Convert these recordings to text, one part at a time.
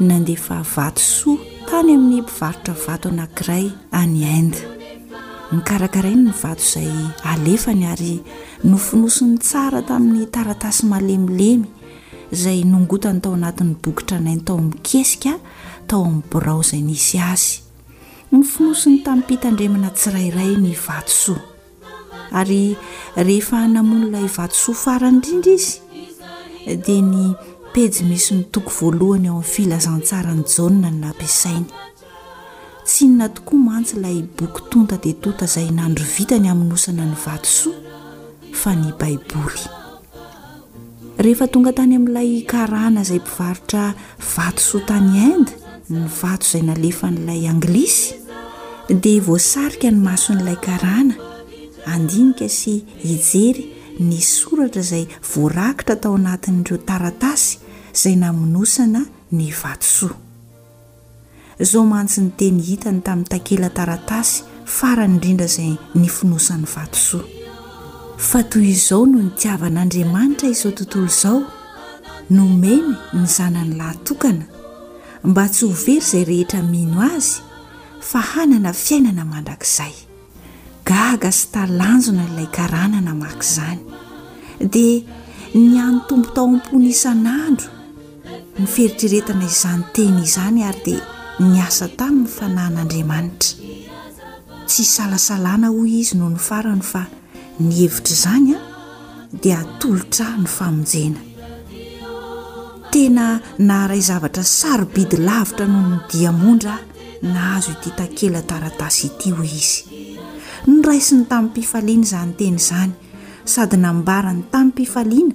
nandefa vatosoa tany amin'ny mpivarotra vato anankiray any Inde. Nokarakarainy ny vato izay alefany ary nofonosiny tsara tamin'ny taratasy malemilemy izay nongotany tao anatin'ny boky tranainy tao amin'ny kesika tao amin'ny birao izay nisy azy. Nofonosiny tamim-pitandremana tsirairay ny vatosoa. Ary rehefa namono ilay vatosoa farany indrindra izy, dia ny pejy misy ny toko voalohany ao amin'ny Filazantsaran'i Jaona no nampiasainy. Tsy inona tokoa mantsy ilay boky tonta dia tonta izay nandrovitany hamonosana ny vatosoa, fa ny Baiboly. Rehefa tonga tany amin'ilay karana izay mpivarotra vatosoa tany Inde ny vato izay nalefan'ilay Anglisy, dia voasarika ny mason'ilay karana handinika sy hijery ny soratra izay voarakitra tao anatin'ireo taratasy izay namonosana ny vatosoa. Izao mantsy ny teny hitany tamin'ny takela-taratasy farany indrindra izay nifonosan'i Vatosoa, Fa toy izao no nitiavan'Andriamanitra izao tontolo izao, nomeny ny Zanany lahatokana, mba tsy ho very izay rehetra mino Azy, fa hanana fiainana mandrakizay. Gaga sy talanjona ilay karana namaky izany. Dia ny an'ny Tompo tao am-pony isan'andro. Ny fieritreretana izany teny izany ary dia niasa taminy ny fanahin'Andriamanitra. Tsy isalasalana hoy izy nony farany fa ny hevitr'izany an dia atolotra ahy ny famonjena. Tena naharay zavatra sarobidy lavitra noho ny diamondra aho nahazo ity takela-taratasy ity hoy izy. Noraisiny tamim-pifaliana izany teny izany sady nambarany tamim-pifaliana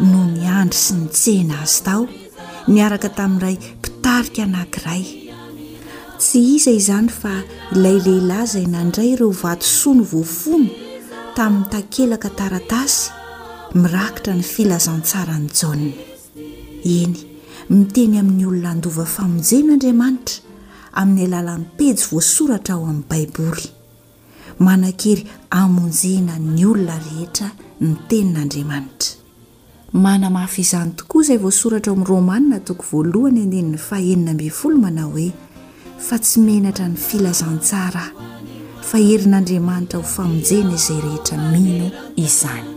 no niandry sy nitsehina azy tao niaraka tamin'iray mpitarika anankiray tsy iza izany fa ilay lehilahy izay nandray ireo vatosoa no voafono tamin'ny takelaka taratasy mirakitra ny filazantsaran'i jaona eny miteny amin'ny olona andova famonjena andriamanitra amin'ny alalan'ny pejy voasoratra ao amin'ny baiboly Manankery hamonjena ny olona rehetra ny tenin'Andriamanitra. Manamafy izany tokoa izay voasoratra ao amin'ny Romana toko voalohany andininy fahenina ambin'ny folo manao hoe, Fa tsy menatra ny filazantsara aho, fa herin'Andriamanitra ho famonjena izay rehetra mino izany.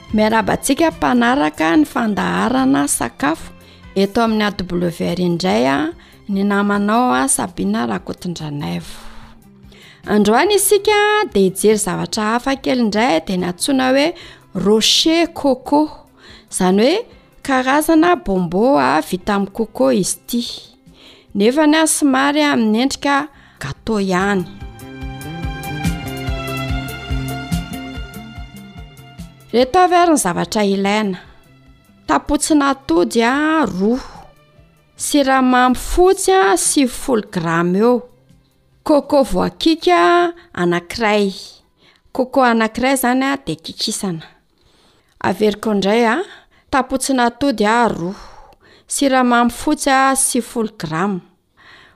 Miarahaba antsika mpanaraka ny fandaharana sakafo eto amin'ny AWR indray a ny namanao a Sabina Rakotondranaevo. Androany isika dia hijery zavatra hafa kely indray dia natsoina hoe rocher coco izany hoe karazana bombo a vita amin'ny coco izy ity nefa ny a somary amin'ny endrika Gâteau ihany. Reto avy ary ny zavatra ilaina, tapotsina atody a roa, siramamy fotsy a sivifolo grama eo, coco voakiky a anankiray, coco anankiray zany a de kikisana, averiko indray a, tapotsina atody a roa, siramamy fotsy a sivifolo grama.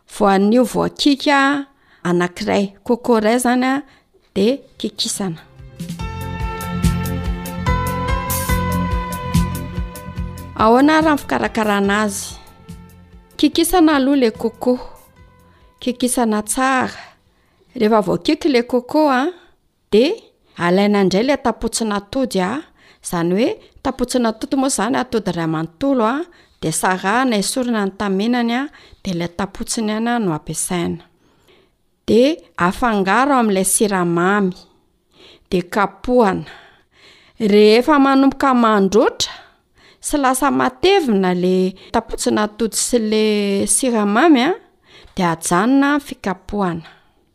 Voanio voakiaka anankiray, cocoret izany a, dia kikisana. Ahoana ary ny fikarakarana azy? Kikisana aloha le coco, kikisana tsara. Rehefa voakiky le coco a. Dia alaina indray ilay tapotsin'atody a, izany hoe tapotsin'atody moa izany atody iray manontolo a, dia sarahana, esorina ny tamenany a, dia ilay tapotsiny ihany no ampiasaina. Dia afangaro amin'ilay siramamy, dia kapohana. Rehefa manomboka mandroatra sy lasa matevina ilay tapotsin'atody sy ilay siramamy a, dia ajanona ny fikapohana.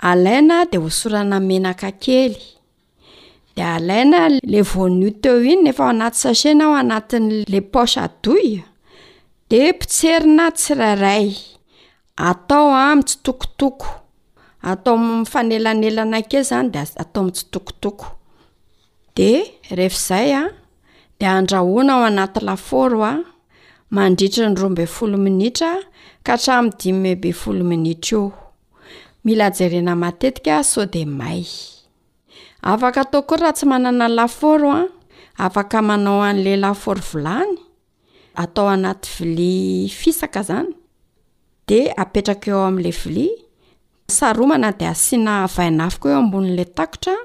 Alaina de hosorana menaka kely, de alaina le voanio teo iny efa ao anaty sachet na ao anatin'le poche à douille de potserina tsirairay, atao a mitsitokotoko, atao mifanelanelana kely zany de atao mitsitokotoko. Dia rehefa izay an, dia andrahoina ao anaty lafaoro an, mandritra ny roa ambin'ny folo minitra ka hatramin'ny dimy ambin'ny folo minitra eo. Mila jerena matetika sao dia may. Afaka atao koa raha tsy manana lafaoro an, afaka manao an'ilay lafaoro vilany. atao anaty vilia fisaka zany de apetraka eo amle vilia saromana de asiana vainafo koa eo amboninle takotra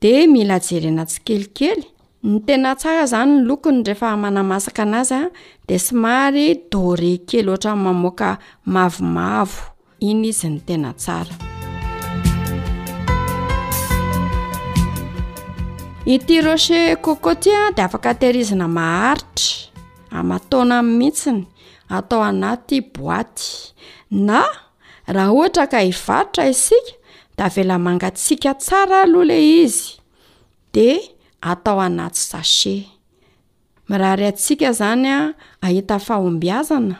de mila jerena tsikelikely ny tena tsara zany ny lokony refa manamasaka anazy de somary doré kely otrany mamoaka mavomavo Iny izy ny tena tsara. Ity rocher coco ty a dia afaka tehirizina maharitra aman-taona mihitsiny atao anaty boaty na raha ohatra ka hivarotra isika dia avela mangatsiaka tsara aloha le izy de atao anaty sachet. Mirary antsika zany a hahita fahombiazana.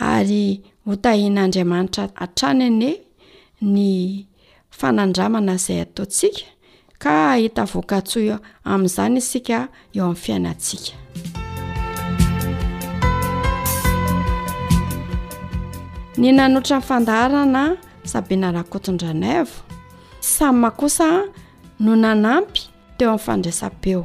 ary hotahin'Andriamanitra hatrany anie ny fanandramana izay ataontsika ka hahita vokatsoa amin'izany isika eo amin'ny fiainantsika. Ny nanotra ny fandaharana Sabina Rakotondranaivo, Sama kosa no nanampy teo amin'ny fandraisam-peo.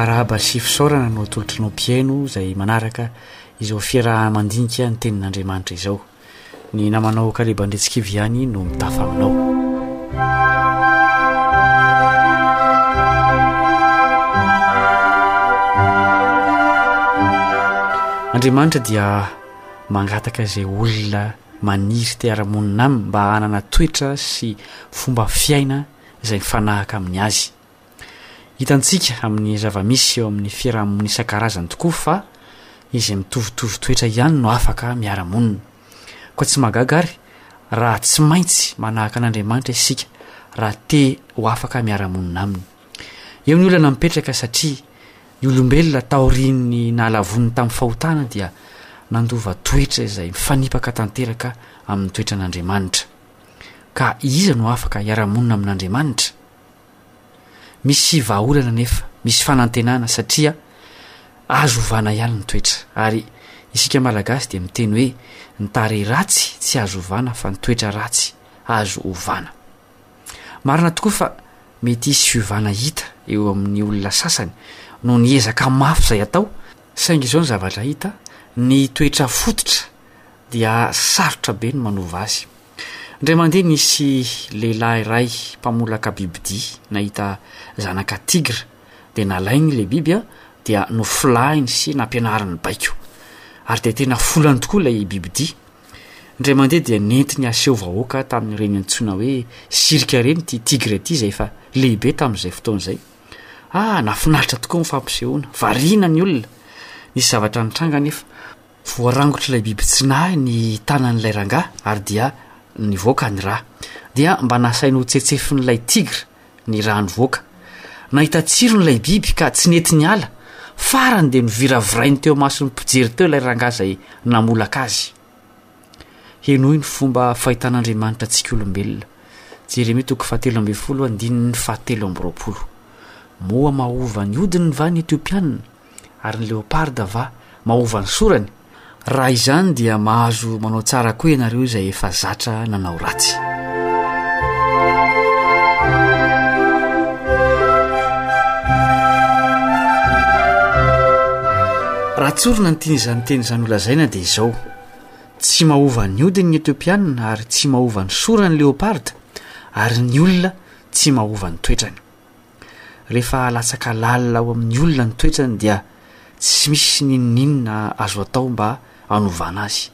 arahaba sy fisaorana no atolotra anao mpihaino izay manaraka izao fiaraha-mandinika ny tenin'Andriamanitra izao. Ny namanao Kaleba Andritsikivy ihany no mitafa aminao. Andriamanitra dia mangataka izay olona maniry te hiara-monina aminy mba hanana toetra sy fomba fiaina izay mifanahaka amin'ny azy. Hitantsika amin'ny zava-misy eo amin'ny fiaraha-monina isan-karazany tokoa fa izay mitovitovy toetra ihany no afaka miara-monina. Koa tsy mahagaga àry raha tsy maintsy manahaka an'Andriamanitra isika raha te ho afaka miara-monina aminy. Eo ny olana mipetraka satria ny olombelona taorian'ny nahalavoany tamin'ny fahotana dia nandova toetra izay mifanipaka tanteraka amin'ny toetran'Andriamanitra. Ka iza no afaka hiara-monina amin'Andriamanitra? Misy vahaolana nefa misy fanantenana satria azo ovana ihany ny toetra ary isika Malagasy dia miteny hoe ny tarehy ratsy tsy azo ovana fa ny toetra ratsy azo ovana. Marina tokoa fa mety hisy fiovana hita eo amin'ny olona sasany noho ny ezaka mafy izay atao saingy izao ny zavatra hita, ny toetra fototra dia sarotra be ny manova azy. Indray mandeha nisy lehilahy iray mpamolaka bibidia nahita zanaka tigra dia nalainy ilay biby dia nofilahiny sy nampianariny baiko ary dia tena folany tokoa ilay bibidia. Indray mandeha dia nentiny haseho vahoaka tamin'ireny antsoina hoe cirque ireny ity tigra ity izay efa lehibe tamin'izay fotoana izay. Ah, nafinaritra tokoa ny fampisehoana. Variana ny olona. Nisy zavatra nitranga anefa. Voarangotr'ilay biby tsy nahy ny tanan'ilay rangahy ary dia nivoaka ny rà. Dia mba nasainy ho tsetsefin'ilay tigre ny rà nivoaka. Nahita tsirony ilay biby ka tsy nety niala. Farany dia noviravirainy teo imason'ny mpijery teo ilay rangahy izay namolaka azy. Henoy ny fomba fahitan'Andriamanitra antsika olombelona. Jeremia toko fahatelo ambin'ny folo andininy fahatelo amby roapolo. Moa mahova ny hodiny va ny Etiopianina? Ary ny leoparda va maova ny sorany? Raha izany dia mahazo manao tsara koa ianareo izay efa zatra nanao ratsy. Raha tsorina ny tian'izany teny izany holazaina dia izao, tsy mahova ny hodiny ny Etiopianina ary tsy mahova ny sorany ny leoparda ary ny olona tsy mahova ny toetrany. Rehefa latsaka lalina ao amin'ny olona ny toetrany dia tsy misy n'inon'inona azo atao mba hanovana azy.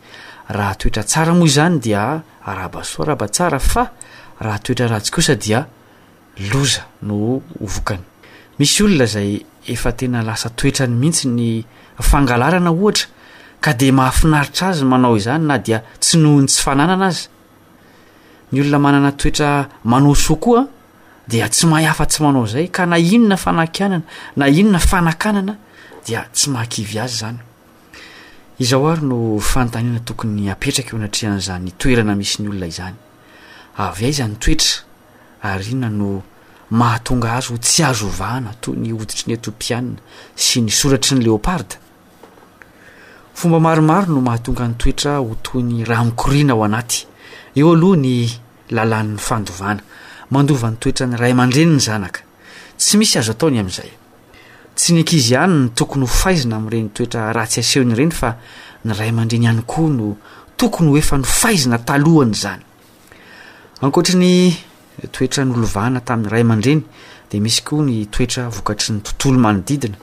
Raha toetra tsara moa izany dia arahaba soa arahaba tsara fa raha toetra ratsy kosa dia loza no ho vokany. Misy olona izay efa tena lasa toetrany mihitsy ny fangalarana ohatra ka dia mahafinaritra azy ny manao izany na dia tsy noho ny tsy fananana aza. Ny olona manana toetra manao soa koa dia tsy mahay afa-tsy manao izay ka na inona fanakianana na inona fanakanana dia tsy mahakivy azy izany. Izao ary no fanontaniana tokony apetraka eo anatrehan'izany toerana misy ny olona izany. Avy aiza ny toetra ary inona no mahatonga azy ho tsy azo ovahana toy ny hoditry ny etopianina sy ny soratry ny leoparda? Fomba maromaro no mahatonga ny toetra ho toy ny rà mikoriana ao anaty. Eo aloha ny lalàn'ny fandovana. Mandova ny toetran'ny ray aman-dreny ny zanaka. Tsy misy azo atao ny amin'izay. Tsy ny ankizy ihany no tokony ho faizina amin'ireny toetra ratsy asehony ireny fa ny ray aman-dreny ihany koa no tokony ho efa nofaizina talohan'izany. Ankoatry ny toetra nolovana tamin'ny ray aman-dreny dia misy koa ny toetra vokatry ny tontolo manodidina.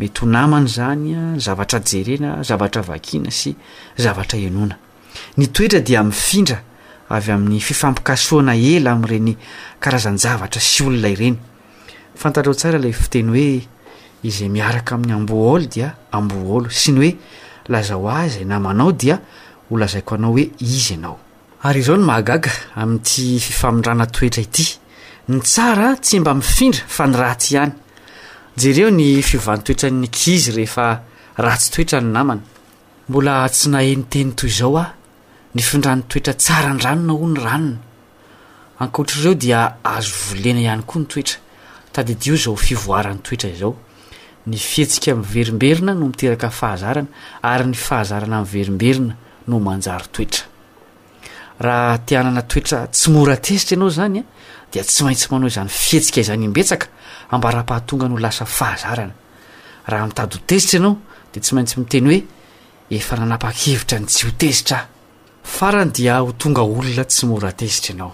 Mety ho namana izany, zavatra jerena, zavatra vakiana sy zavatra henoina. Ny toetra dia mifindra avy amin'ny fifampikasohana ela amin'ireny karazan-javatra sy olona ireny. Fantatrao tsara ilay fiteny hoe izay miaraka amin'ny ambohôly dia ambohôly sy ny hoe lazao ahy izay namanao dia holazaiko anao hoe izy ianao. Ary izao no mahagaga amin'ity fifamindrana toetra ity, ny tsara tsy mba mifindra fa ny ratsy ihany. Jereo ny fiovan-toetran'ny ankizy rehefa ratsy toetra ny namany. Mbola tsy nahay niteny toy izao aho, nifindran'ny toetra tsara an-dranona hono ranona. Ankoatr'ireo dia azo volena ihany koa ny toetra. Tadidio izao fivoaran'ny toetra izao, Ny fihetsika miverimberina no miteraka fahazarana ary ny fahazarana miverimberina no manjary toetra. Raha te hanana toetra tsy mora tezitra ianao izany dia tsy maintsy manao izany fihetsika izany imbetsaka ambara-pahatongany ho lasa fahazarana. Raha mitady ho tezitra ianao dia tsy maintsy miteny hoe efa nanapa-kevitra ny tsy ho tezitra aho. Farany dia ho tonga olona tsy mora tezitra ianao.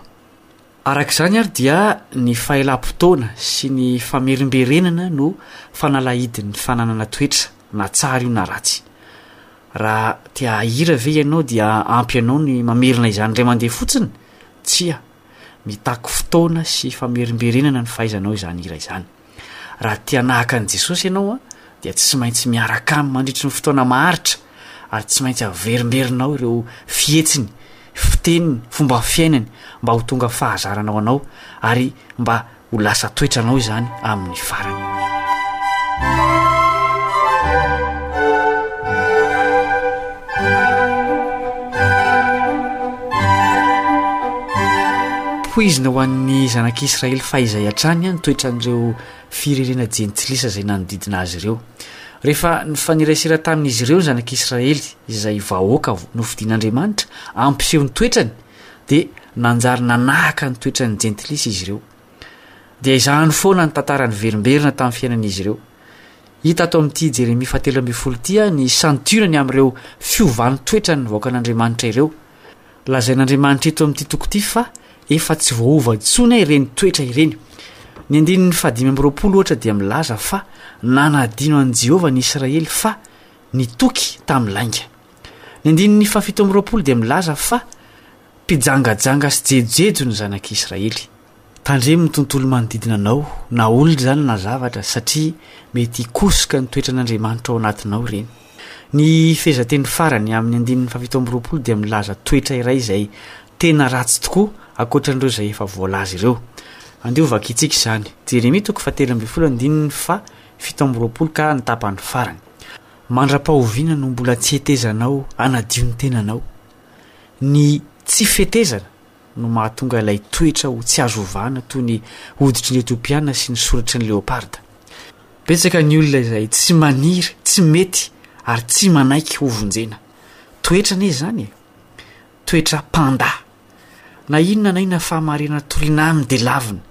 Araka izany ary dia ny fahelam-potoana sy ny famerimberenana no fanalahidin'ny fananana toetra na tsara io na ratsy. Raha te hahira ve ianao dia ampy anao ny mamerina izany indray mandeha fotsiny? Tsia, mitaky fotoana sy famerimberenana ny fahaizanao izany hira izany. Raha te hanahaka an'i Jesosy ianao, dia tsy maintsy miaraka aminy mandritry ny fotoana maharitra, ary tsy maintsy averimberinao ireo fihetsiny, fiteniny, fomba fiainany, mba ho tonga fahazarana ho anao, ary mba ho lasa toetranao izany amin'ny farany. Poizina ho an'ny zanak'i Israely fahizay hatrany ny toetran'ireo firenena jentilisa izay nanodidina azy ireo. Rehefa nifanerasera tamin'izy ireo ny zanak'i Israely, izay vahoaka nofidin'Andriamanitra hampiseho ny toetrany, dia nanjary nanahaka ny toetran'ny jentilisa izy ireo. Dia izany foana ny tantara niverimberina tamin'ny fiainan'izy ireo. Hita ato amin'ity Jeremia fahatelo ambin'ny folo ity ny santionany amin'ireo fiovan'ny toetran'ny vahoakan'Andriamanitra ireo. Lazain'Andriamanitra eto amin'ity toko ity fa efa tsy voaova intsony ireny toetra ireny. Ny andininy fahadimy amby roapolo, ohatra, dia milaza fa nanadino an'i Jehovah ny Israely fa nitoky tamin'ny lainga. Ny andininy fahafito amby roapolo dia milaza fa mpijangajanga sy jejojejo ny zanak'Israely. Tandremo ny tontolo manodidina anao, na olona izany na zavatra, satria mety hikosoka ny toetran'Andriamanitra ao anatinao ireny. Ny fehezanteny farany amin'ny andininy fahafito amby roapolo dia milaza toetra iray izay tena ratsy tokoa ankoatra an'ireo izay efa voalaza ireo. Andeha hovakintsika izany. Jeremia toko fahatelo ambin'ny folo andininy fahafito amby roapolo ka ny tapany farany. Mandra-pahoviana no mbola tsy hetezanao hanadio ny tenanao? Ny tsy fetezana no mahatonga ilay toetra ho tsy azo ovana toy ny hoditry ny Etiopiana sy ny soritry ny leoparda. Betsaka ny olona izay tsy maniry, tsy mety ary tsy manaiky hovonjena. Toetra anie izany e! Toetra panda. Na inona na inona fahamarinana toriana aminy dia lavina.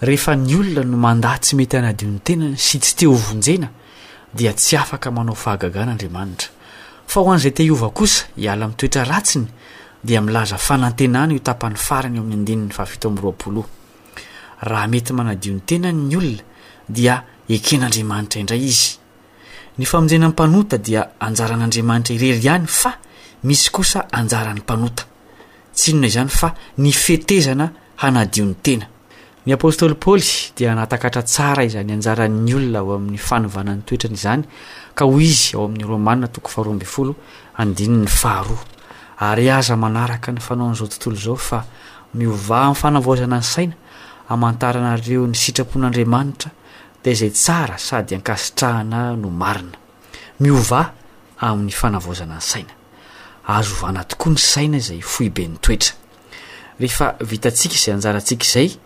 Rehefa ny olona no mandà tsy mety hanadio ny tenany sy tsy te hovonjena dia tsy afaka manao fahagagana Andriamanitra. Fa ho an'izay te hiova kosa hiala amin'ny toetra ratsiny dia milaza fanantenana io tapany farany eo amin'ny andininy fahafito amby roapolo. Raha mety manadio ny tenany ny olona dia eken'Andriamanitra indray izy. Ny famonjena ny mpanota dia anjaran'Andriamanitra irery ihany fa misy kosa anjaran'ny mpanota. Tsy inona izany fa ny fetezana hanadio ny tena. Ny apostoly Paoly dia nahatakatra tsara izany anjaran'ny olona ao amin'ny fanovana ny toetrany izany ka hoy izy ao amin'ny Romana toko faharoa ambin'ny folo andininy faharoa, Ary aza manaraka ny fanaon'izao tontolo izao fa miovaha amin'ny fanavaozana ny saina, hamantaranareo ny sitrapon'Andriamanitra dia izay tsara sady ankasitrahana no marina. Miovà amin'ny fanavaozana ny saina. Azo ovana tokoa ny saina izay foiben'ny toetra. Rehefa vitantsika izay anjarantsika izay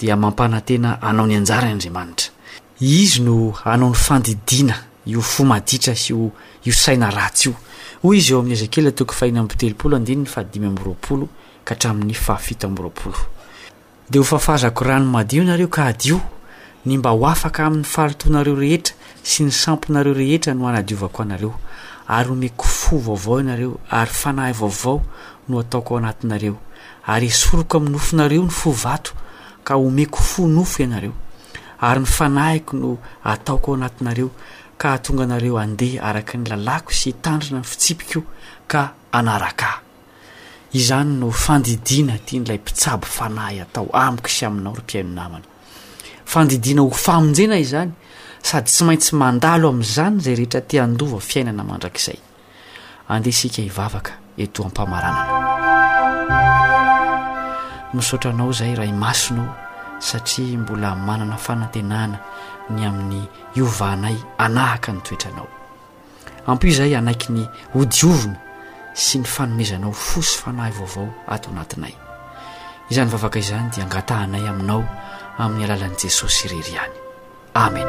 dia mampanantena hanao ny anjarany Andriamanitra. Izy no hanao ny fandidiana io fo maditra sy io saina ratsy io. Hoy Izy eo amin'ny Ezekiela toko fahiny amby telopolo andininy fahadimy amby roapolo ka hatramin'ny fahafito amby roapolo. Dia hofafazako rano madio nareo ka hadio, ny mba ho afaka amin' ny fahalotoanareo rehetra sy ny samponareo rehetra no hanadiovako anareo, ary homeko fo vaovao ianareo, ary fanahy vaovao no hataoko ao anatinareo, ary hesoriko amin' ny nofonareo ny fo vato, ka homeko fo nofo ianareo, ary ny fanahiko no hataoko ao anatinareo, ka hahatonga anareo handeha araka ny lalàko sy hitandrina ny fitsipiko ka hanaraka Ahy. Izany no fandidiana tian'ilay mpitsabo fanahy atao amiko sy aminao, ry mpihaino namana. Fandidiana ho famonjena izany, sady tsy maintsy mandalo amin'izany izay rehetra te handova fiainana mandrakizay. Andeha isika hivavaka eto am-pamaranana. Misaotra anao izay Ray Masina ô, satria mbola manana fanantenana ny amin'ny hiovanay hanahaka ny toetranao. Ampio izahay hanaiky ny hodiovina sy ny fanomezanao fo sy fanahy vaovao ato anatinay. Izany vavaka izany dia angatahanay aminao amin'ny alalan'i Jesosy irery ihany. Amen.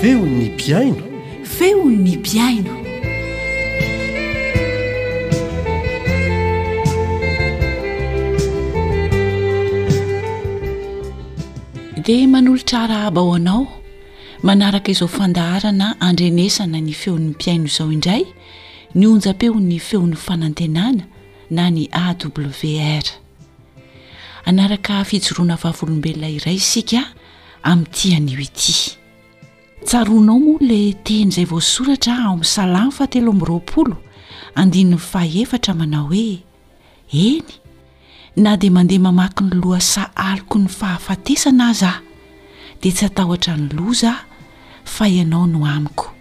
Feon'ny mpihaino. Feon'ny mpihaino. Dia manolotra arahaba ho anao Manaraka izao fandaharana andrenesana ny feon'ny mpihaino izao indray ny onjam-peon'ny feon'ny fanantenana na ny AWR. Hanaraka fijoroana vavolombelona iray isika amin'ity anio ity. Tsaroanao moa ilay teny izay voasoratra ao amin'ny Salamo fahatelo amby roapolo, andininy fahaefatra manao hoe. Eny, na dia mandeha mamaky ny lohasaha aloky ny fahafatesana aza aho, dia tsy hatahotra ny loza aho, fa Ianao no amiko.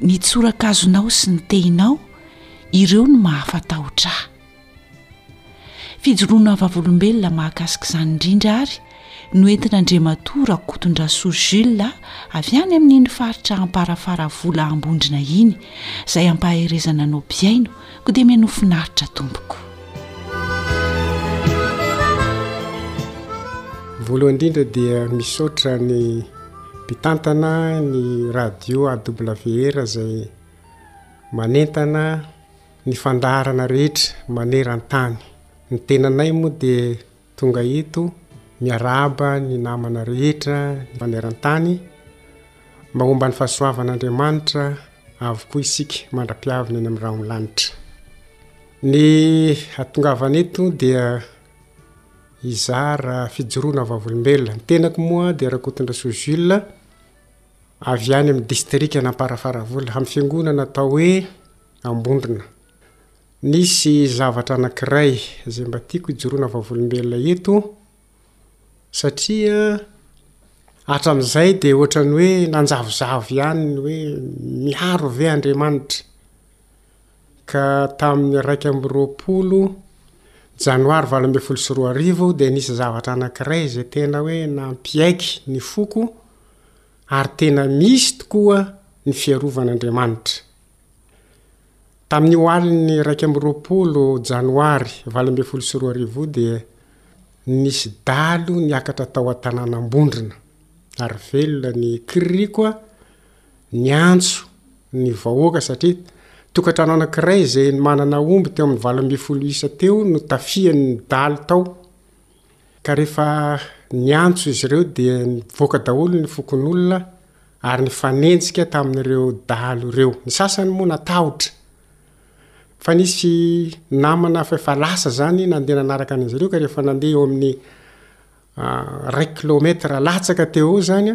Ny tsorakazonao sy ny tehinao, ireo no mahafatahotra ahy. Fijoroana vavolombelona mahakasika izany indrindra àry no entin'Andriamatoa Rakotondrasoa Jules avy any amin'iny faritra Amparafaravola Ambondrona iny, izay ampahaherezana anao mpihaino, koa dia mihainoa finaritra tompoko. Voalohany indrindra dia misaotra ny mpitantana ny radio AWR izay manentana ny fandaharana rehetra maneran-tany. Ny tenanay moa dia Tonga eto miarahaba ny namana rehetra maneran-tany. Mba homba ny fahasoavan'Andriamanitra avokoa isika mandra-pihavina eny amin'ny rahon'ny lanitra. Ny hatongavana eto dia hizara fijoroana vavolombelona. Ny tenako moa dia Rakotondrasoa Jules, avy any amin'ny distrikan'Amparafaravola, amin'ny fiangonana atao hoe Ambondrona. Nisy zavatra anankiray izay mba tiako hijoroana vavolombelona eto satria hatramin'izay dia ohatran'ny hoe nanjavozavo ihany ny hoe miaro ve Andriamanitra? Ka tamin'ny iraika amby roapolo janoary valo ambin'ny folo sy roa arivo aho dia nisy zavatra anankiray izay tena hoe nampiaiky ny foko ary tena misy tokoa ny fiarovan'Andriamanitra. Tamin'io alin'ny iraika amby roapolo Janoary valo ambin'ny folo sy roa arivo io dia nisy dahalo niakatra tao Antananambondrona ary velona ny Kriko niantso ny vahoaka satria tokantrano anankiray izay manana omby teo amin'ny valo ambin'ny folo isa teo no tafihan'ny dahalo tao. Ka rehefa niantso izy ireo dia nivoaka daholo ny fokonolona ary nifanenjika tamin'ireo dahalo ireo. Ny sasany moa natahotra. Fa nisy namana fa efa lasa izany nandeha nanaraka an'izy ireo ka rehefa nandeha eo amin'ny iray kilometatra latsaka teo eo izany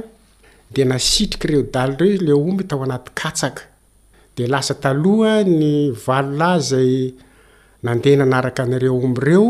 dia nasitrik'ireo dahalo ireo ilay omby tao anaty katsaka. Dia lasa taloha ny valo lahy izay nandeha nanaraka an'ireo omby ireo.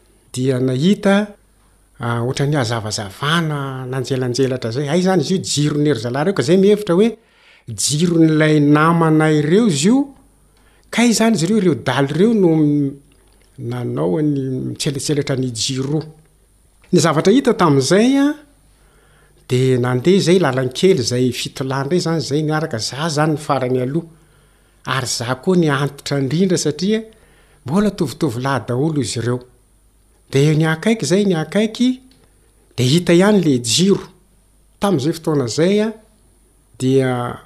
Dia nahita ohatran'ny hazavazavana nanjelanjelatra izay. Hay izany izy io jiron'i ry zalahy ireo ka izay mihevitra hoe jiron'ilay namana ireo izy io. Kay izany izy ireo ireo daly ireo no nanao an'i mitselatselatra an'i Jiro. Ny zavatra hita tamin'izay dia nandeha izay lalankely izay fitolà indray izany izay niaraka. Za izany ny farany aloha. Ary za koa ny antitra ndrindra satria mbola tovitovy lahy daholo izy ireo. Dia ny akaiky zay ny akaiky dia hita ihany le jiro. Tamin'izay fotoana zay dia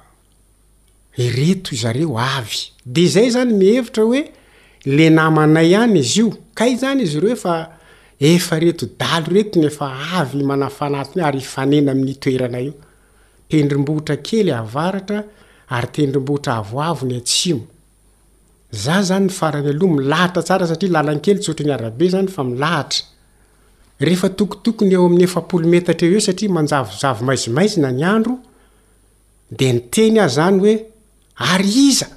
ireto zareo avy. Dia izay zany mihevitra hoe le namanay ihany izy io. Kay zany izy ireo efa efa reto dalo reto no efa avy manafana atony ary hifanena amin'ny toerana io. tendrombohitra kely avaratra ary tendrombohitra avoavo ny atsimo. Za zany ny farany aloha milahatra tsara satria lalankely tsy ohatran'ny arabe zany fa milahatra. Rehefa tokotokony eo amin'ny efapolo metatra eo eo satria manjavozavo maizimaizina ny andro dia niteny aho zany hoe ary iza?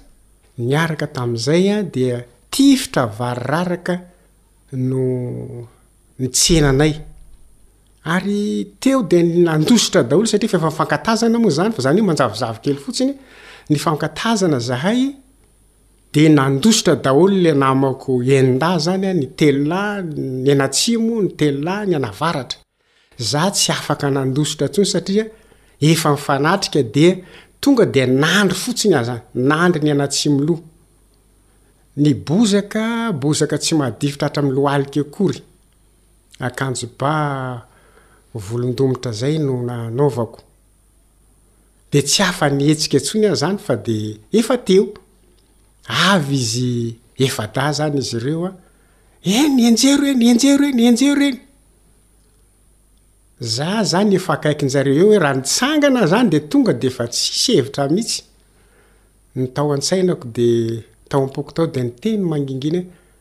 Niaraka tamin'izay dia tifitra variraraka no nitsena anay. Ary teo dia nandositra daholo satria fa efa fankatazana moa izany fa izany hoe manjavozavo kely fotsiny ny fankatazana izahay dia nandositra daholo ilay namako enin-dahy izany ny telo lahy ny any atsimo ny telo lahy ny any avaratra izaho tsy afaka nandositra intsony satria efa nifanatrika dia tonga dia nandry fotsiny aho izany nandry ny any atsimo loha ny bozaka bozaka tsy mahadifotra hatramin'ny lohalika akory akanjo ba volondomotra zay no nanaovako de tsy afa nihetsika tsony ah zany fa de efa teo avy izy efadahy zany izy ireo a eny enjero eny enjero eny enjero eny za zany efa akaikinjareo eo hoe raha nitsangana zany de tonga de efa tsisy hevitra mihitsy ny tao an-tsainako de tao am-poko tao de niteny mangingina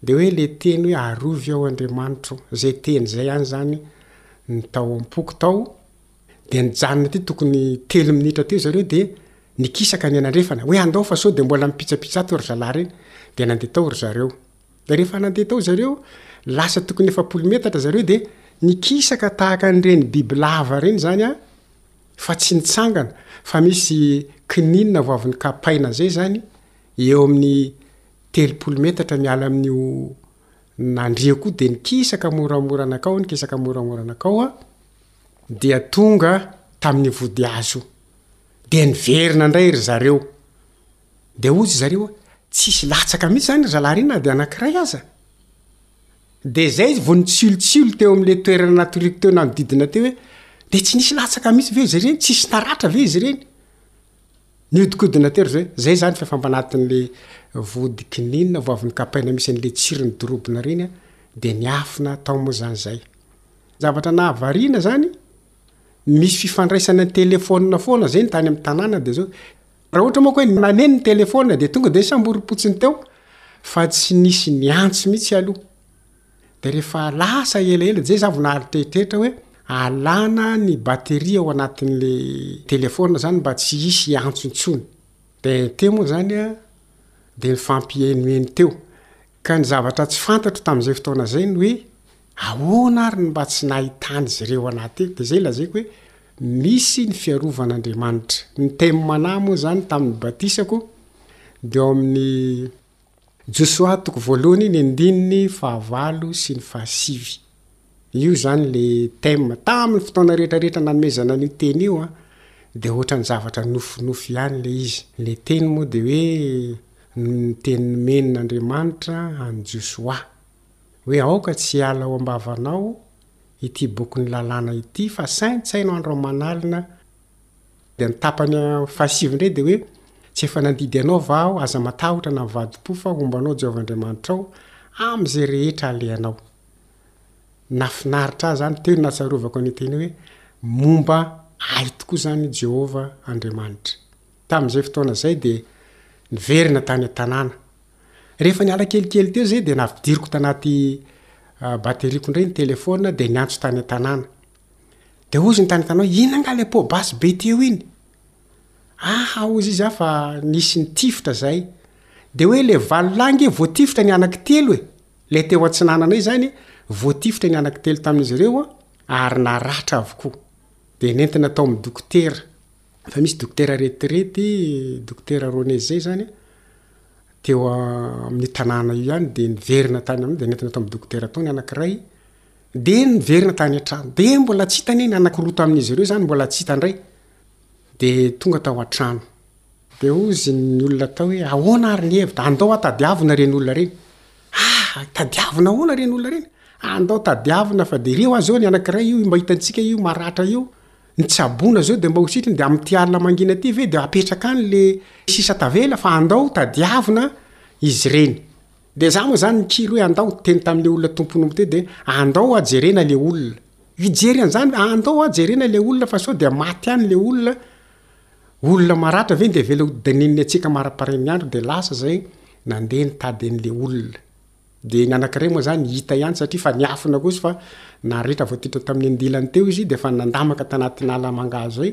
Le hoe le teny hoe arovy aho Andriamanitro zay teny zay ihany zany no tao ampoko tao dia nijanona teo tokony telo minitra teo zareo dia nikisaka ny anandrefana hoe andao fa sao dia mbola mipitsapitsa ato ry zalahy reny dia nandeha tao ry zareo dia rehefa nandeha tao zareo lasa tokony efapolo metatra zareo dia nikisaka tahaka an'ireny bibilava ireny zany an fa tsy nitsangana fa misy kininina vao avy nokapaina zay zany eo amin'ny telopolo metatra miala amin'io nandriako io dia nikisaka moramora nankao, nikisaka moramora nankao aho dia tonga tamin'io vodihazo io. Dia niverina indray ry zareo. Dia hoy ry zareo hoe, tsisy latsaka mihitsy izany ry zalahy ry na dia anankiray aza. Dia izay izy vao nitsilotsilo teo amin'ilay toerana natoriako teo nanodidina teo hoe, dia tsy nisy latsaka mihitsy ve izy ireny, tsisy naratra ve izy ireny? Nihodinkodina tery zay. Zay zany fa efa ampanatin'le vody kininina vao avy nokapaina misy an'le tsirony dorobona reny a, de niafina tao moa zany zay. Zavatra nahavariana zany, misy fifandraisana ny telephone foana zay ny tany amin'ny tanàna de zao, raha ohatra manko hoe naneno ny telephone de tonga de nisamborimpotsiny teo fa tsy nisy niantso mihitsy aloha. Dia rehefa lasa ela ela izay za vao naharitreritreritra hoe alana ny batterie ao anatin'le telephone zany mba tsy hisy hiantso intsony. Dia inteh moa zany an, dia nifampihenoheno teo. Ka ny zavatra tsy fantatro tamin'izay fotoana izay ny hoe ahoana ary no mba tsy nahitan'izy ireo anah teo. Dia izay lazaiko hoe misy ny fiarovan'Andriamanitra. Ny thème anah moa zany tamin'ny batisako dia ao amin'ny. Josoa toko voalohany ny andininy fahavalo sy ny fahasivy. Io izany le thème tamin'ny fotoana rehetra rehetra nanomezana an'io teny io an, dia ohatran'ny zavatra nofinofy ihany le izy. Le teny moa dia hoe ny teny nomen'Andriamanitra an'i Josoa. Hoe aoka tsy hiala ao am-bavanao ity bokin'ny lalàna ity fa saintsaino andro aman'alina Dia ny tapany fahasivy indray dia hoe, Tsy efa nandidy anao va aho? Aza matahotra na mivadi-po, fa homba anao Jehovah Andriamanitrao, amin'izay rehetra alehanao. Nahafinaritra ahy izany, teo no nahatsiarovako an'io teny io hoe, momba ahy tokoa izany Jehovah Andriamanitra. Tamin'izay fotoana izay dia niverina tany an-tanàna. Rehefa niala kelikely teo izay dia navidiriko tanaty bateriako indray ny telefaonina dia niantso tany an-tanàna. Dia hoy izy nitantana hoe, Inona angaha ilay pot basy be ity eo iny? Aha, hoy izy, izaho fa nisy nitifitra izay. Dia hoe ilay valo lahy ange voatifitra ny anaky telo e! Ilay teo antsinananay izany, voatifitra ny anaky telo tamin'izy ireo ary naratra avokoa. Dia nentina tao amin'ny dokotera, efa misy dokotera retirety, dokotera Roneze izany, teo amin'io tanàna io ihany, dia niverina tany amin'iny dia nentina tao amin'ny dokotera tao ny anankiray, dia niverina tany an-trano dia mbola tsy hita anie ny anako roa tamin'izy ireo izany mbola tsy hita indray dia tonga tao an-trano dia hozy ny olona tao hoe ahoana ary ny hevitra andao aho tadiavina ireny olona ireny aa tadiavina ahoana ireny olona ireny andao tadiavina fa dia ireo aza eo ny anankiray io mba hitantsika io maratra io ny tsaboina izao dia mba ho sitriny dia amin'ity alina mangina ity ve dia apetraka any ilay sisa tavela fa andao tadiavina izy ireny De za moa zany nikiry hoe andao hiteny tamle olona tompon'omby teo de andao oa jerena le olona. Hijery an'zany hoe andao oa jerena le olona fa sao dia maty any le olona. Olona maratra ve no dia avela hodaninin'ny hatsiaka amaraparen'ny andro de lasa zay nandeha nitady an'le olona. De ny anankiray moa zany hita ihany satria fa niafina kosa fa naharitra voatitra tamin'ny andilany teo izy de efa nandamaka tanatin'ala mangahazo zay.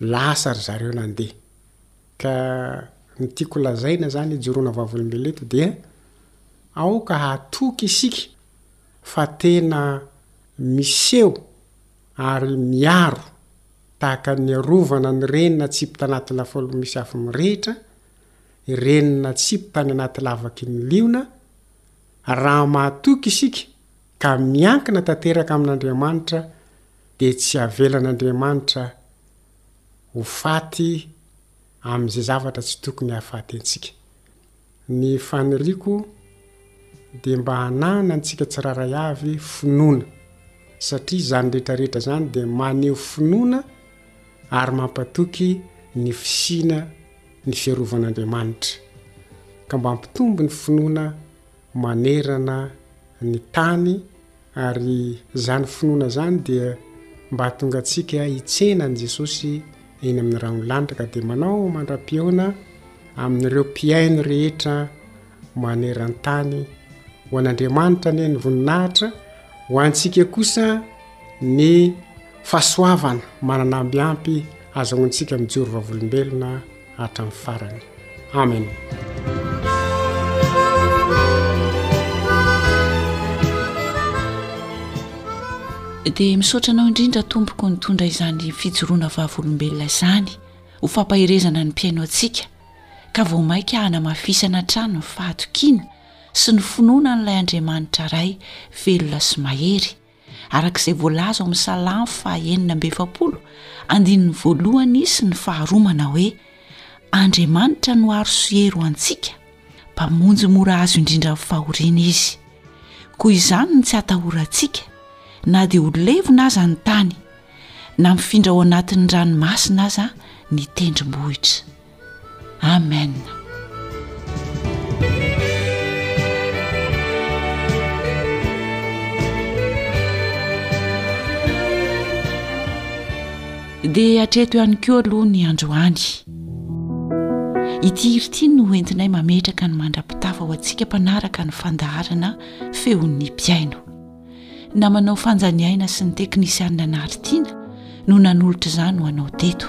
Lasa ry zareo nandeha. Ka ny tiako lazaina zany ijoroana vavolombelona eto dia aoka hatoky isika fa tena miseho ary miaro tahaka ny arovana ny reny natsipy tanaty lafaoro misy afo mirehitra, reny natsipy tany anaty lavaky ny liona, raha mahatoky isika ka miankina tanteraka amin'Andriamanitra dia tsy havelan'Andriamanitra ho faty amin'izay zavatra tsy tokony hahafaty antsika. Ny faniriako dia mba hananana antsika tsirairay avy finoana, satria izany rehetra rehetra izany dia maneho finoana ary mampatoky ny fisiana ny fiarovan'Andriamanitra, ka mba ampitombo ny finoana. manerana ny tany ary izany finoana izany dia mba hahatonga antsika hitsena an'i Jesosy eny amin'ny rahon'ny lanitra ka dia manao mandra-pihaona amin'ireo mpihaino rehetra maneran-tany ho an'Andriamanitra anie ny voninahitra ho antsika kosa ny fahasoavana manana ambiampy azahoantsika mijoro vavolombelona hatramin'ny farany amen dia misaotra anao indrindra tompoko nitondra izany fijoroana vavolombelona izany ho fampaherezana ny mpiaino antsika ka vao mainka hanamafisana hatrany ny fahatokiana sy ny finoana an'ilay andriamanitra ray velona sy mahery araka izay voalaza ao amin'ny Salamo faha enina amby efapolo andininy voalohany sy ny faharoa manao hoe Andriamanitra no arosohery ho antsika, mpamonjy mora azo indrindra amin'ny fahoriana izy. Koa izany no tsy atahorantsika, na dia ho levona aza ny tany, na mifindra ao anatin'ny ranomasina aza ny tendrombohitra. Amen. dia hatreto ihany koa aloha ny androany ity hira ity no entinay mametraka ny mandra-pitafa ho antsika mpanaraka ny fandaharana feon'ny mpiaino na manao fanjaniaina sy ny teknisianina anaritiana no nanolotra izany ho anao teto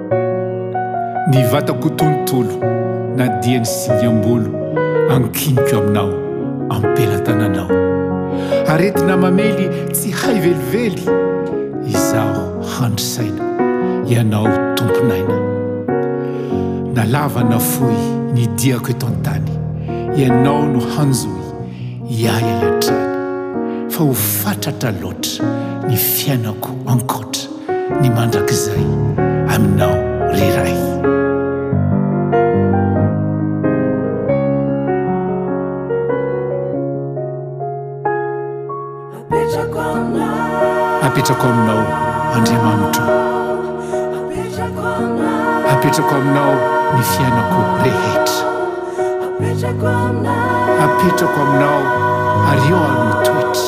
Ny vatako tontolo na dia ny singam-bolo ankiniko aminao am-pelatananao Aretina mamely tsy hay velively izaho handry saina ianao tompon'aina Na lava na fohy ny diako eto an-tany ianao no hanjohy iahy hatrany Fa ho fatratra loatra ny fiainako ankoatra ny mandrakizay aminao ry Ray. Apetrako aminao Andriamanitro Apetrako aminao ny fiainako rehetra Apetrako aminao ary eo aho no toetra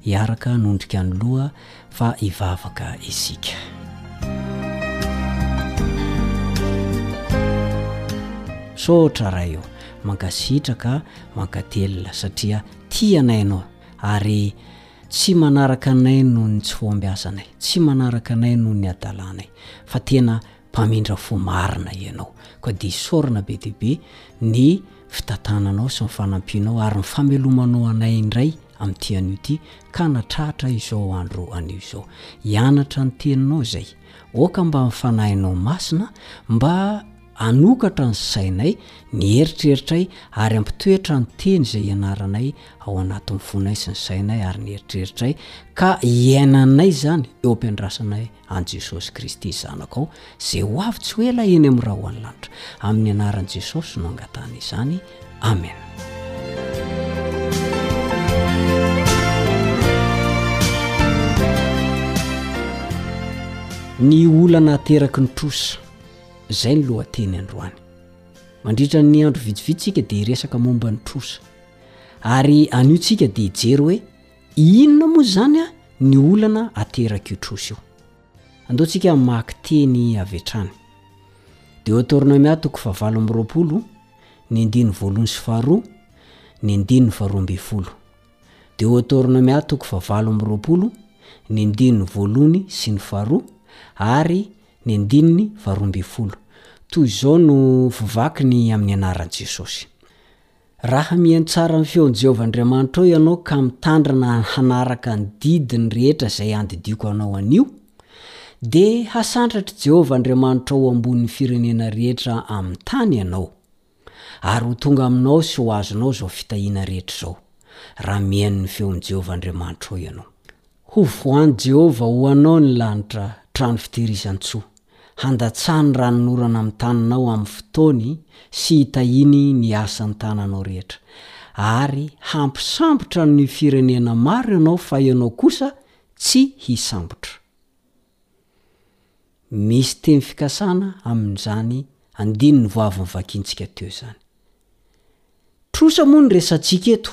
Hiaraka hanondrika ny loha fa hivavaka isika. Misaotra Ray o, mankasitraka, mankatelina satria tia anay Ianao ary tsy manaraka anay noho ny tsy fahombiazanay, tsy manaraka anay noho ny hadalanay fa tena mpamindra fo marina ianao, koa dia isaorana be dia be ny fitantananao sy ny fanampianao ary ny famelomanao anay indray amin'ity anio ity ka natratra izao andro anio izao. Hianatra ny Teninao izay. Aoka mba ny Fanahinao Masina mba hanokatra ny sainay, ny eritreritray ary hampitoetra ny Teny izay ianaranay ao anatin'ny fonay sy ny sainay ary ny eritreritray ka hiainanay izany eo am-piandrasanay an'i Jesosy Kristy Zanakao, izay ho avy tsy ho ela eny amin'ny rahon'ny lanitra. Amin'ny anaran'i Jesosy no angatahana izany. Amena. Ny olana ateraky ny trosa, izay ny lohateny androany. Mandritra ny andro vitsivitsy tsika dia hiresaka momba ny trosa. Ary anio tsika dia hijery hoe Inona moa izany ny olana aterak'io trosa io? Andao tsika hamaky teny avy hatrany. Deotornomia toko fahavalo amby roapolo, ny andininy voalohany sy faharoa, ny andininy faharoa ambin'ny folo. Deotornomia toko fahavalo amby roapolo, ny andininy voalohany sy ny faharoa ary ny andininy faharoa ambin'ny folo. Toy izao no vovaky ny amin'ny anaran'i Jesosy. Raha mihaino tsara ny feon'i Jehovah Andriamanitrao ianao ka mitandrina hanaraka ny didiny rehetra izay andidiako anao anio, dia hasandratr'i Jehovah Andriamanitrao ho ambonin'ny firenena rehetra amin'ny tany ianao, ary ho tonga aminao sy ho azonao izao fitahiana rehetra izao, raha mihaino ny feon'i Jehovah Andriamanitrao ianao. Ho voan'i Jehovah ho anao ny lanitra, trano fitehirizan-tsoa. Handatsà ny ranon'orana amin'ny taninao amin'ny fotoany sy hitahiany ny asan'ny tananao rehetra. Ary hampisambotra ny firenena maro ianao fa ianao kosa tsy hisambotra. Misy teny fikasana amin'izany andininy voaavy novakintsika teo izany. Trosa moa no resatsika eto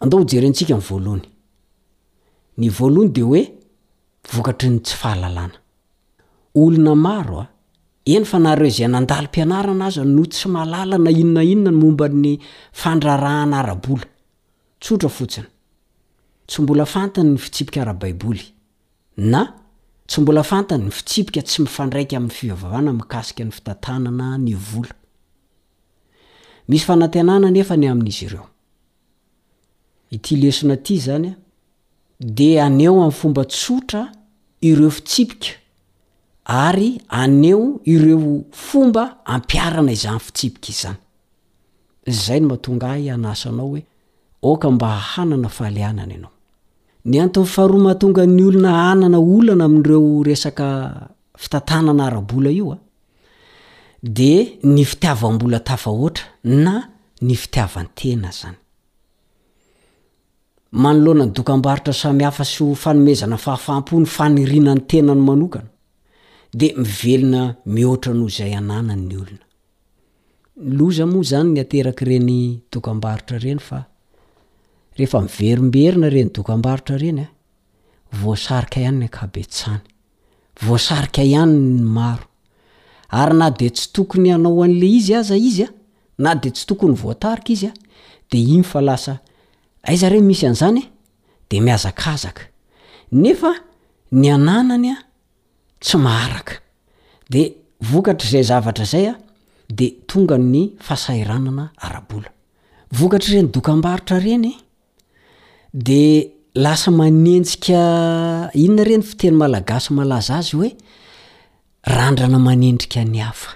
Andao ho jerentsika ny voalohany. Ny voalohany dia hoe vokatry ny tsy fahalalana. Olona maro a, eny fa nareo izay nandalo mpianarana aza no tsy mahalala na inona inona ny momba ny fandraharahana ara-bola. Tsotra fotsiny. Tsy mbola fantany ny fitsipika ara-baiboly na tsy mbola fantany ny fitsipika tsy mifandraika amin'ny fivavahana mikasika ny fitantanana ny vola. Misy fanantenana anefa ny amin'izy ireo. Ity lesona ity izany dia haneho amin'ny fomba tsotra ireo fitsipika ary haneho ireo fomba hampiharana izany fitsipika izany. Izay no mahatonga ahy hanasa anao hoe aoka mba hanana fahalianana ianao. Ny antony faharoa mahatonga ny olona hanana olana amin'ireo resaka fitantanana ara-bola io dia ny fitiavam-bola tafahoatra na ny fitiavan-tena izany. Manoloana dokam-barotra samihafa sy ho fanomezana fahafaham-po ny faniriana ny tenany manokana, dia mivelona mihoatra noho izay ananany ny olona. Loza moa izany ny aterak'ireny dokam-barotra ireny fa rehefa miverimberina ireny dokam-barotra ireny, voasarika ihany ny ankabetsany. voasarika ihany ny maro. Ary na dia tsy tokony hanao an'ilay izy aza izy, na dia tsy tokony voatarika izy, dia iny fa lasa, aiza re misy an'izany e? dia mihazakazaka. Nefa ny ananany tsy maharaka. Dia vokatr'izay zavatra izay dia tonga ny fahasahiranana ara-bola. Vokatr'ireny dokam-barotra ireny. De lasa manenjika inona re ny fiteny malagasy malaza azy hoe randrana manendrika ny hafa.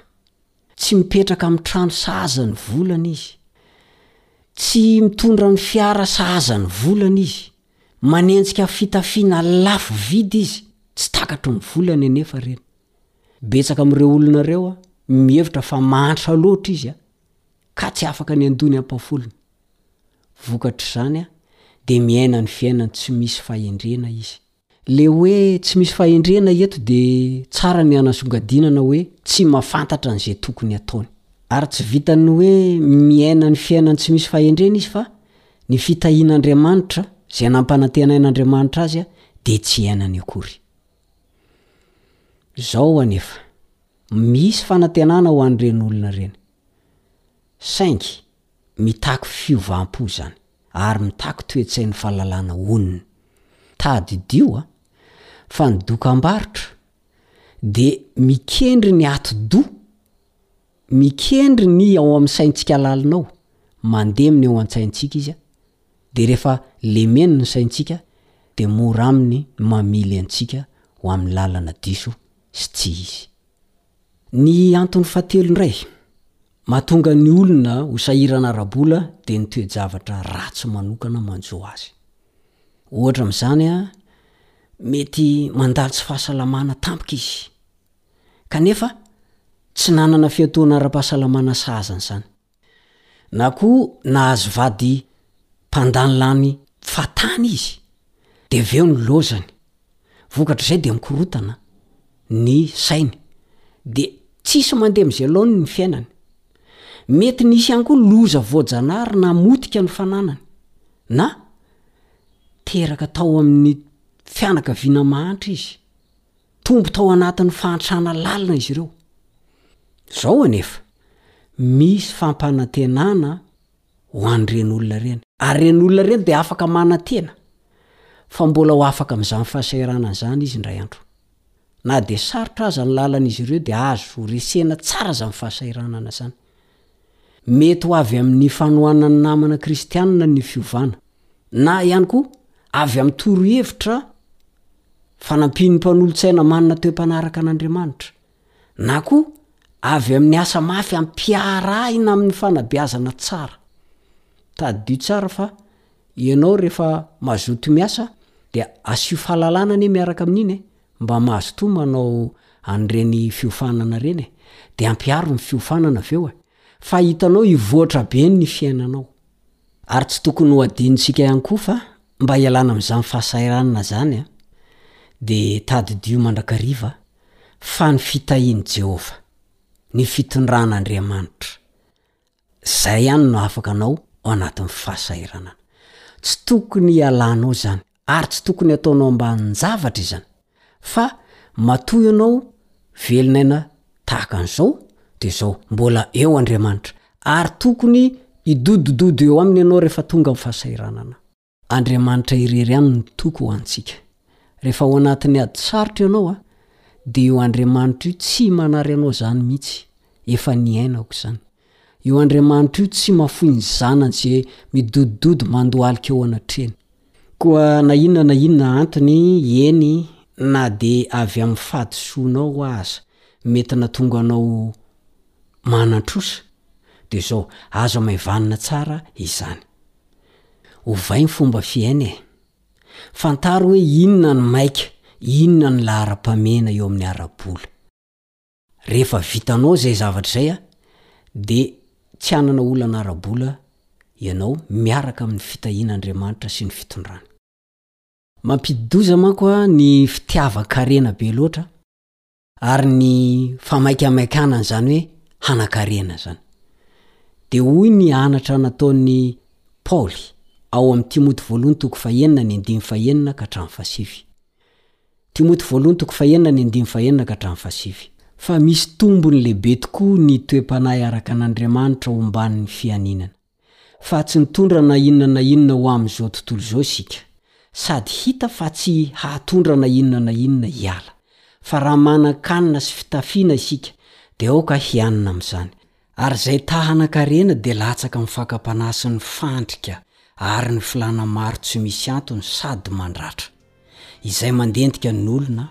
Tsy mipetraka amin'ny trano sahaza ny volana izy. Tsy mitondra ny fiara sahaza ny volana izy. Manenjika fitafiana lafo vidy izy, tsy takatry ny volany anefa ireny. Betsaka amin'ireo olona ireo mihevitra fa mahantra loatra izy ka tsy afaka ny handoa ny ampahafolony. Vokatr'izany dia miaina ny fiainany tsy misy fahendrena izy. Le hoe tsy misy fahendrena eto dia tsara ny hanasongadinana hoe tsy mahafantatra an'izay tokony hataony. Ary tsy vitan'ny hoe miaina ny fiainany tsy misy fahendrena izy fa ny fitahian'Andriamanitra, izay nampanantenain'Andriamanitra azy, dia tsy iainany akory. Izao anefa. Misy fanantenana ho an'ireny olona ireny. Saingy mitaky fiovam-po izany, ary mitaky toe-tsain'ny fahalalana onony. Tadidio fa ny dokam-barotra dia mikendry ny atidoha, mikendry ny ao amin'ny saintsika lalinao, mandemy ny ao an-tsaintsika izy, dia rehefa lemeno ny saintsika dia mora aminy ny mamily antsika ho amin'ny lalana diso sy tsy izy. Ny antony fahatelo indray mahatonga ny olona ho sahirana ara-bola dia ny toe-javatra ratsy manokana manjo azy. Ohatra amin'izany, mety mandalo tsy fahasalamana tampoka izy, kanefa tsy nanana fiatoana ara-pahasalamana sahaza an'izany. Na koa nahazo vady mpandany lany fahatany izy, dia avy eo ny lozany. Vokatr'izay dia mikorotana ny sainy, dia tsisy mandeha amin'izay laoniny ny fiainany. Mety nisy ihany koa loza voajanahary namotika ny fananany, na teraka tao amin'ny fianakaviana mahantra izy. Tombo tao anatin'ny fahantrana lalina izy ireo. Izao anefa, misy fampanantenana ho an'ireny olona ireny, ary ireny olona ireny dia afaka manantena fa mbola ho afaka amin'izany fahasahiranana izany izy indray andro. Na dia sarotra aza ny lalan'izy ireo dia azo resena tsara izany fahasahiranana izany. Mety ho avy amin'ny fanohanan'ny namana kristianina ny fiovana, na ihany koa avy amin'ny torohevitra fanampian'ny mpanolotsaina manana toe-panaraka an'Andriamanitra, na koa avy amin'ny asa mafy ampiarahina amin'ny fanabeazana tsara. Tadidio tsara fa ianao rehefa mazoto miasa dia asio fahalalana anie miaraka amin'iny e! Mba mazotoa manao an'ireny fiofanana ireny e! Dia ampiharo ny fiofanana avy eo e! Fa hitanao hivoatra be ny fiainanao. Ary tsy tokony ho adinontsika ihany koa fa mba hialana amin'izany fahasahiranana izany an! Dia tadidio mandrakariva fa ny fitahian'i Jehovah, ny fitondran'Andriamanitra, Zay ihany no afaka anao ao anatin'ny fahasahiranana. Tsy tokony hialanao izany ary tsy tokony hataonao ambanin-javatra izany. Fa matoa ianao velon'aina tahaka an'izao dia izao, mbola eo Andriamanitra ary tokony hidodododo eo aminy ianao rehefa tonga ny fahasahiranana. Andriamanitra irery ihany no toky ho antsika. Rehefa ao anatin'ny ady sarotra ianao a, dia io Andriamanitra io tsy manary anao izany mihitsy, efa niainako izany. Io Andriamanitra io tsy mafoy ny zanany izay midodododo mandohalika eo anatrehany. Koa na inona na inona antony, eny, na dia avy amin'ny fahadisoanao aza mety natonga anao manan-trosa, dia izao, aza maivanina tsara izany. Ovay ny fomba fiaina e! Fantaro hoe inona ny maika, inona ny laharam-pamehana eo amin'ny ara-bola. Rehefa vitanao izay zavatra izay dia tsy hanana olana ara-bola ianao miaraka amin'ny fitahiana Andriamanitra sy ny fitondrany. Mampidi-doza manko ny fitiavan-karena be loatra. ary ny famaikamaikana an'izany hoe hanan-karena izany. Dia hoy ny anatra nataon'i Paoly ao amin'ny Timoty voalohany toko fahenina ny andimy fahenina ka hatramin'ny fasivy. Timoty voalohany toko fahenina ny andimy fahenina ka hatramin'ny fasivy. Fa misy tombony lehibe tokoa ny toe-panahy araka an'Andriamanitra omban'ny fianinana. fa tsy nitondra na inona na inona ho amin'izao tontolo izao isika, sady hita fa tsy hahatondra na inona na inona hiala. Fa raha manan-kanina sy fitafiana isika, dia aoka hianina amin'izany. Ary izay ta-hanan-karena dia latsaka amin'ny fakam-panahy sy ny fandrika ary ny filàna maro tsy misy antony sady mandratra. izay mandentika ny olona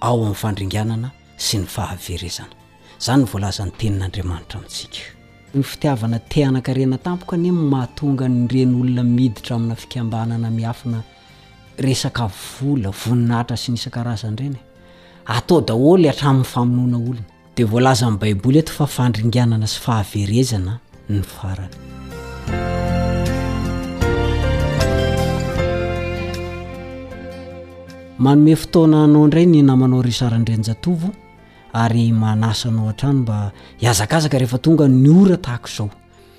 ao amin'ny fandringanana sy ny fahaverezana. Izany no voalazan'ny Tenin'Andriamanitra amintsika. Ny fitiavana te hanan-karena tampoka anie no mahatonga an'ireny olona miditra amina fikambanana miafina resaka vola, voninahitra sy ny isan-karazany ireny e. Atao daholo hatramin'ny famonoana olona. Dia voalazan'ny Baiboly eto fa fandringanana sy fahaverezana ny farany. Manome fotoana anao indray ny namanao Richard Andrianjatovo ary manasa anao hatrany mba hiazakazaka rehefa tonga ny ora tahaka izao.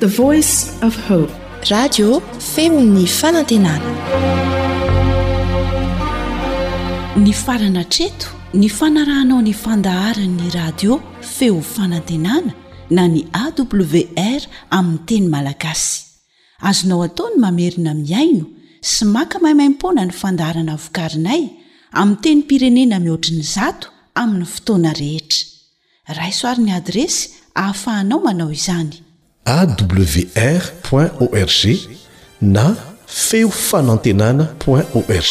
The Voice of Hope. Radio feon'ny fanantenana. Nifarana hatreto ny fanarahanao ny fandaharan'ny radio feo fanantenana na ny AWR amin'ny teny malagasy. Azonao atao ny mamerina mihaino sy maka maimaimpoana ny fandaharana vokarinay amin'ny tenim-pirenena mihoatry ny zato amin'ny fotoana rehetra. Raiso ary ny adiresy ahafahanao manao izany. awr point org na feo fanantenana point org.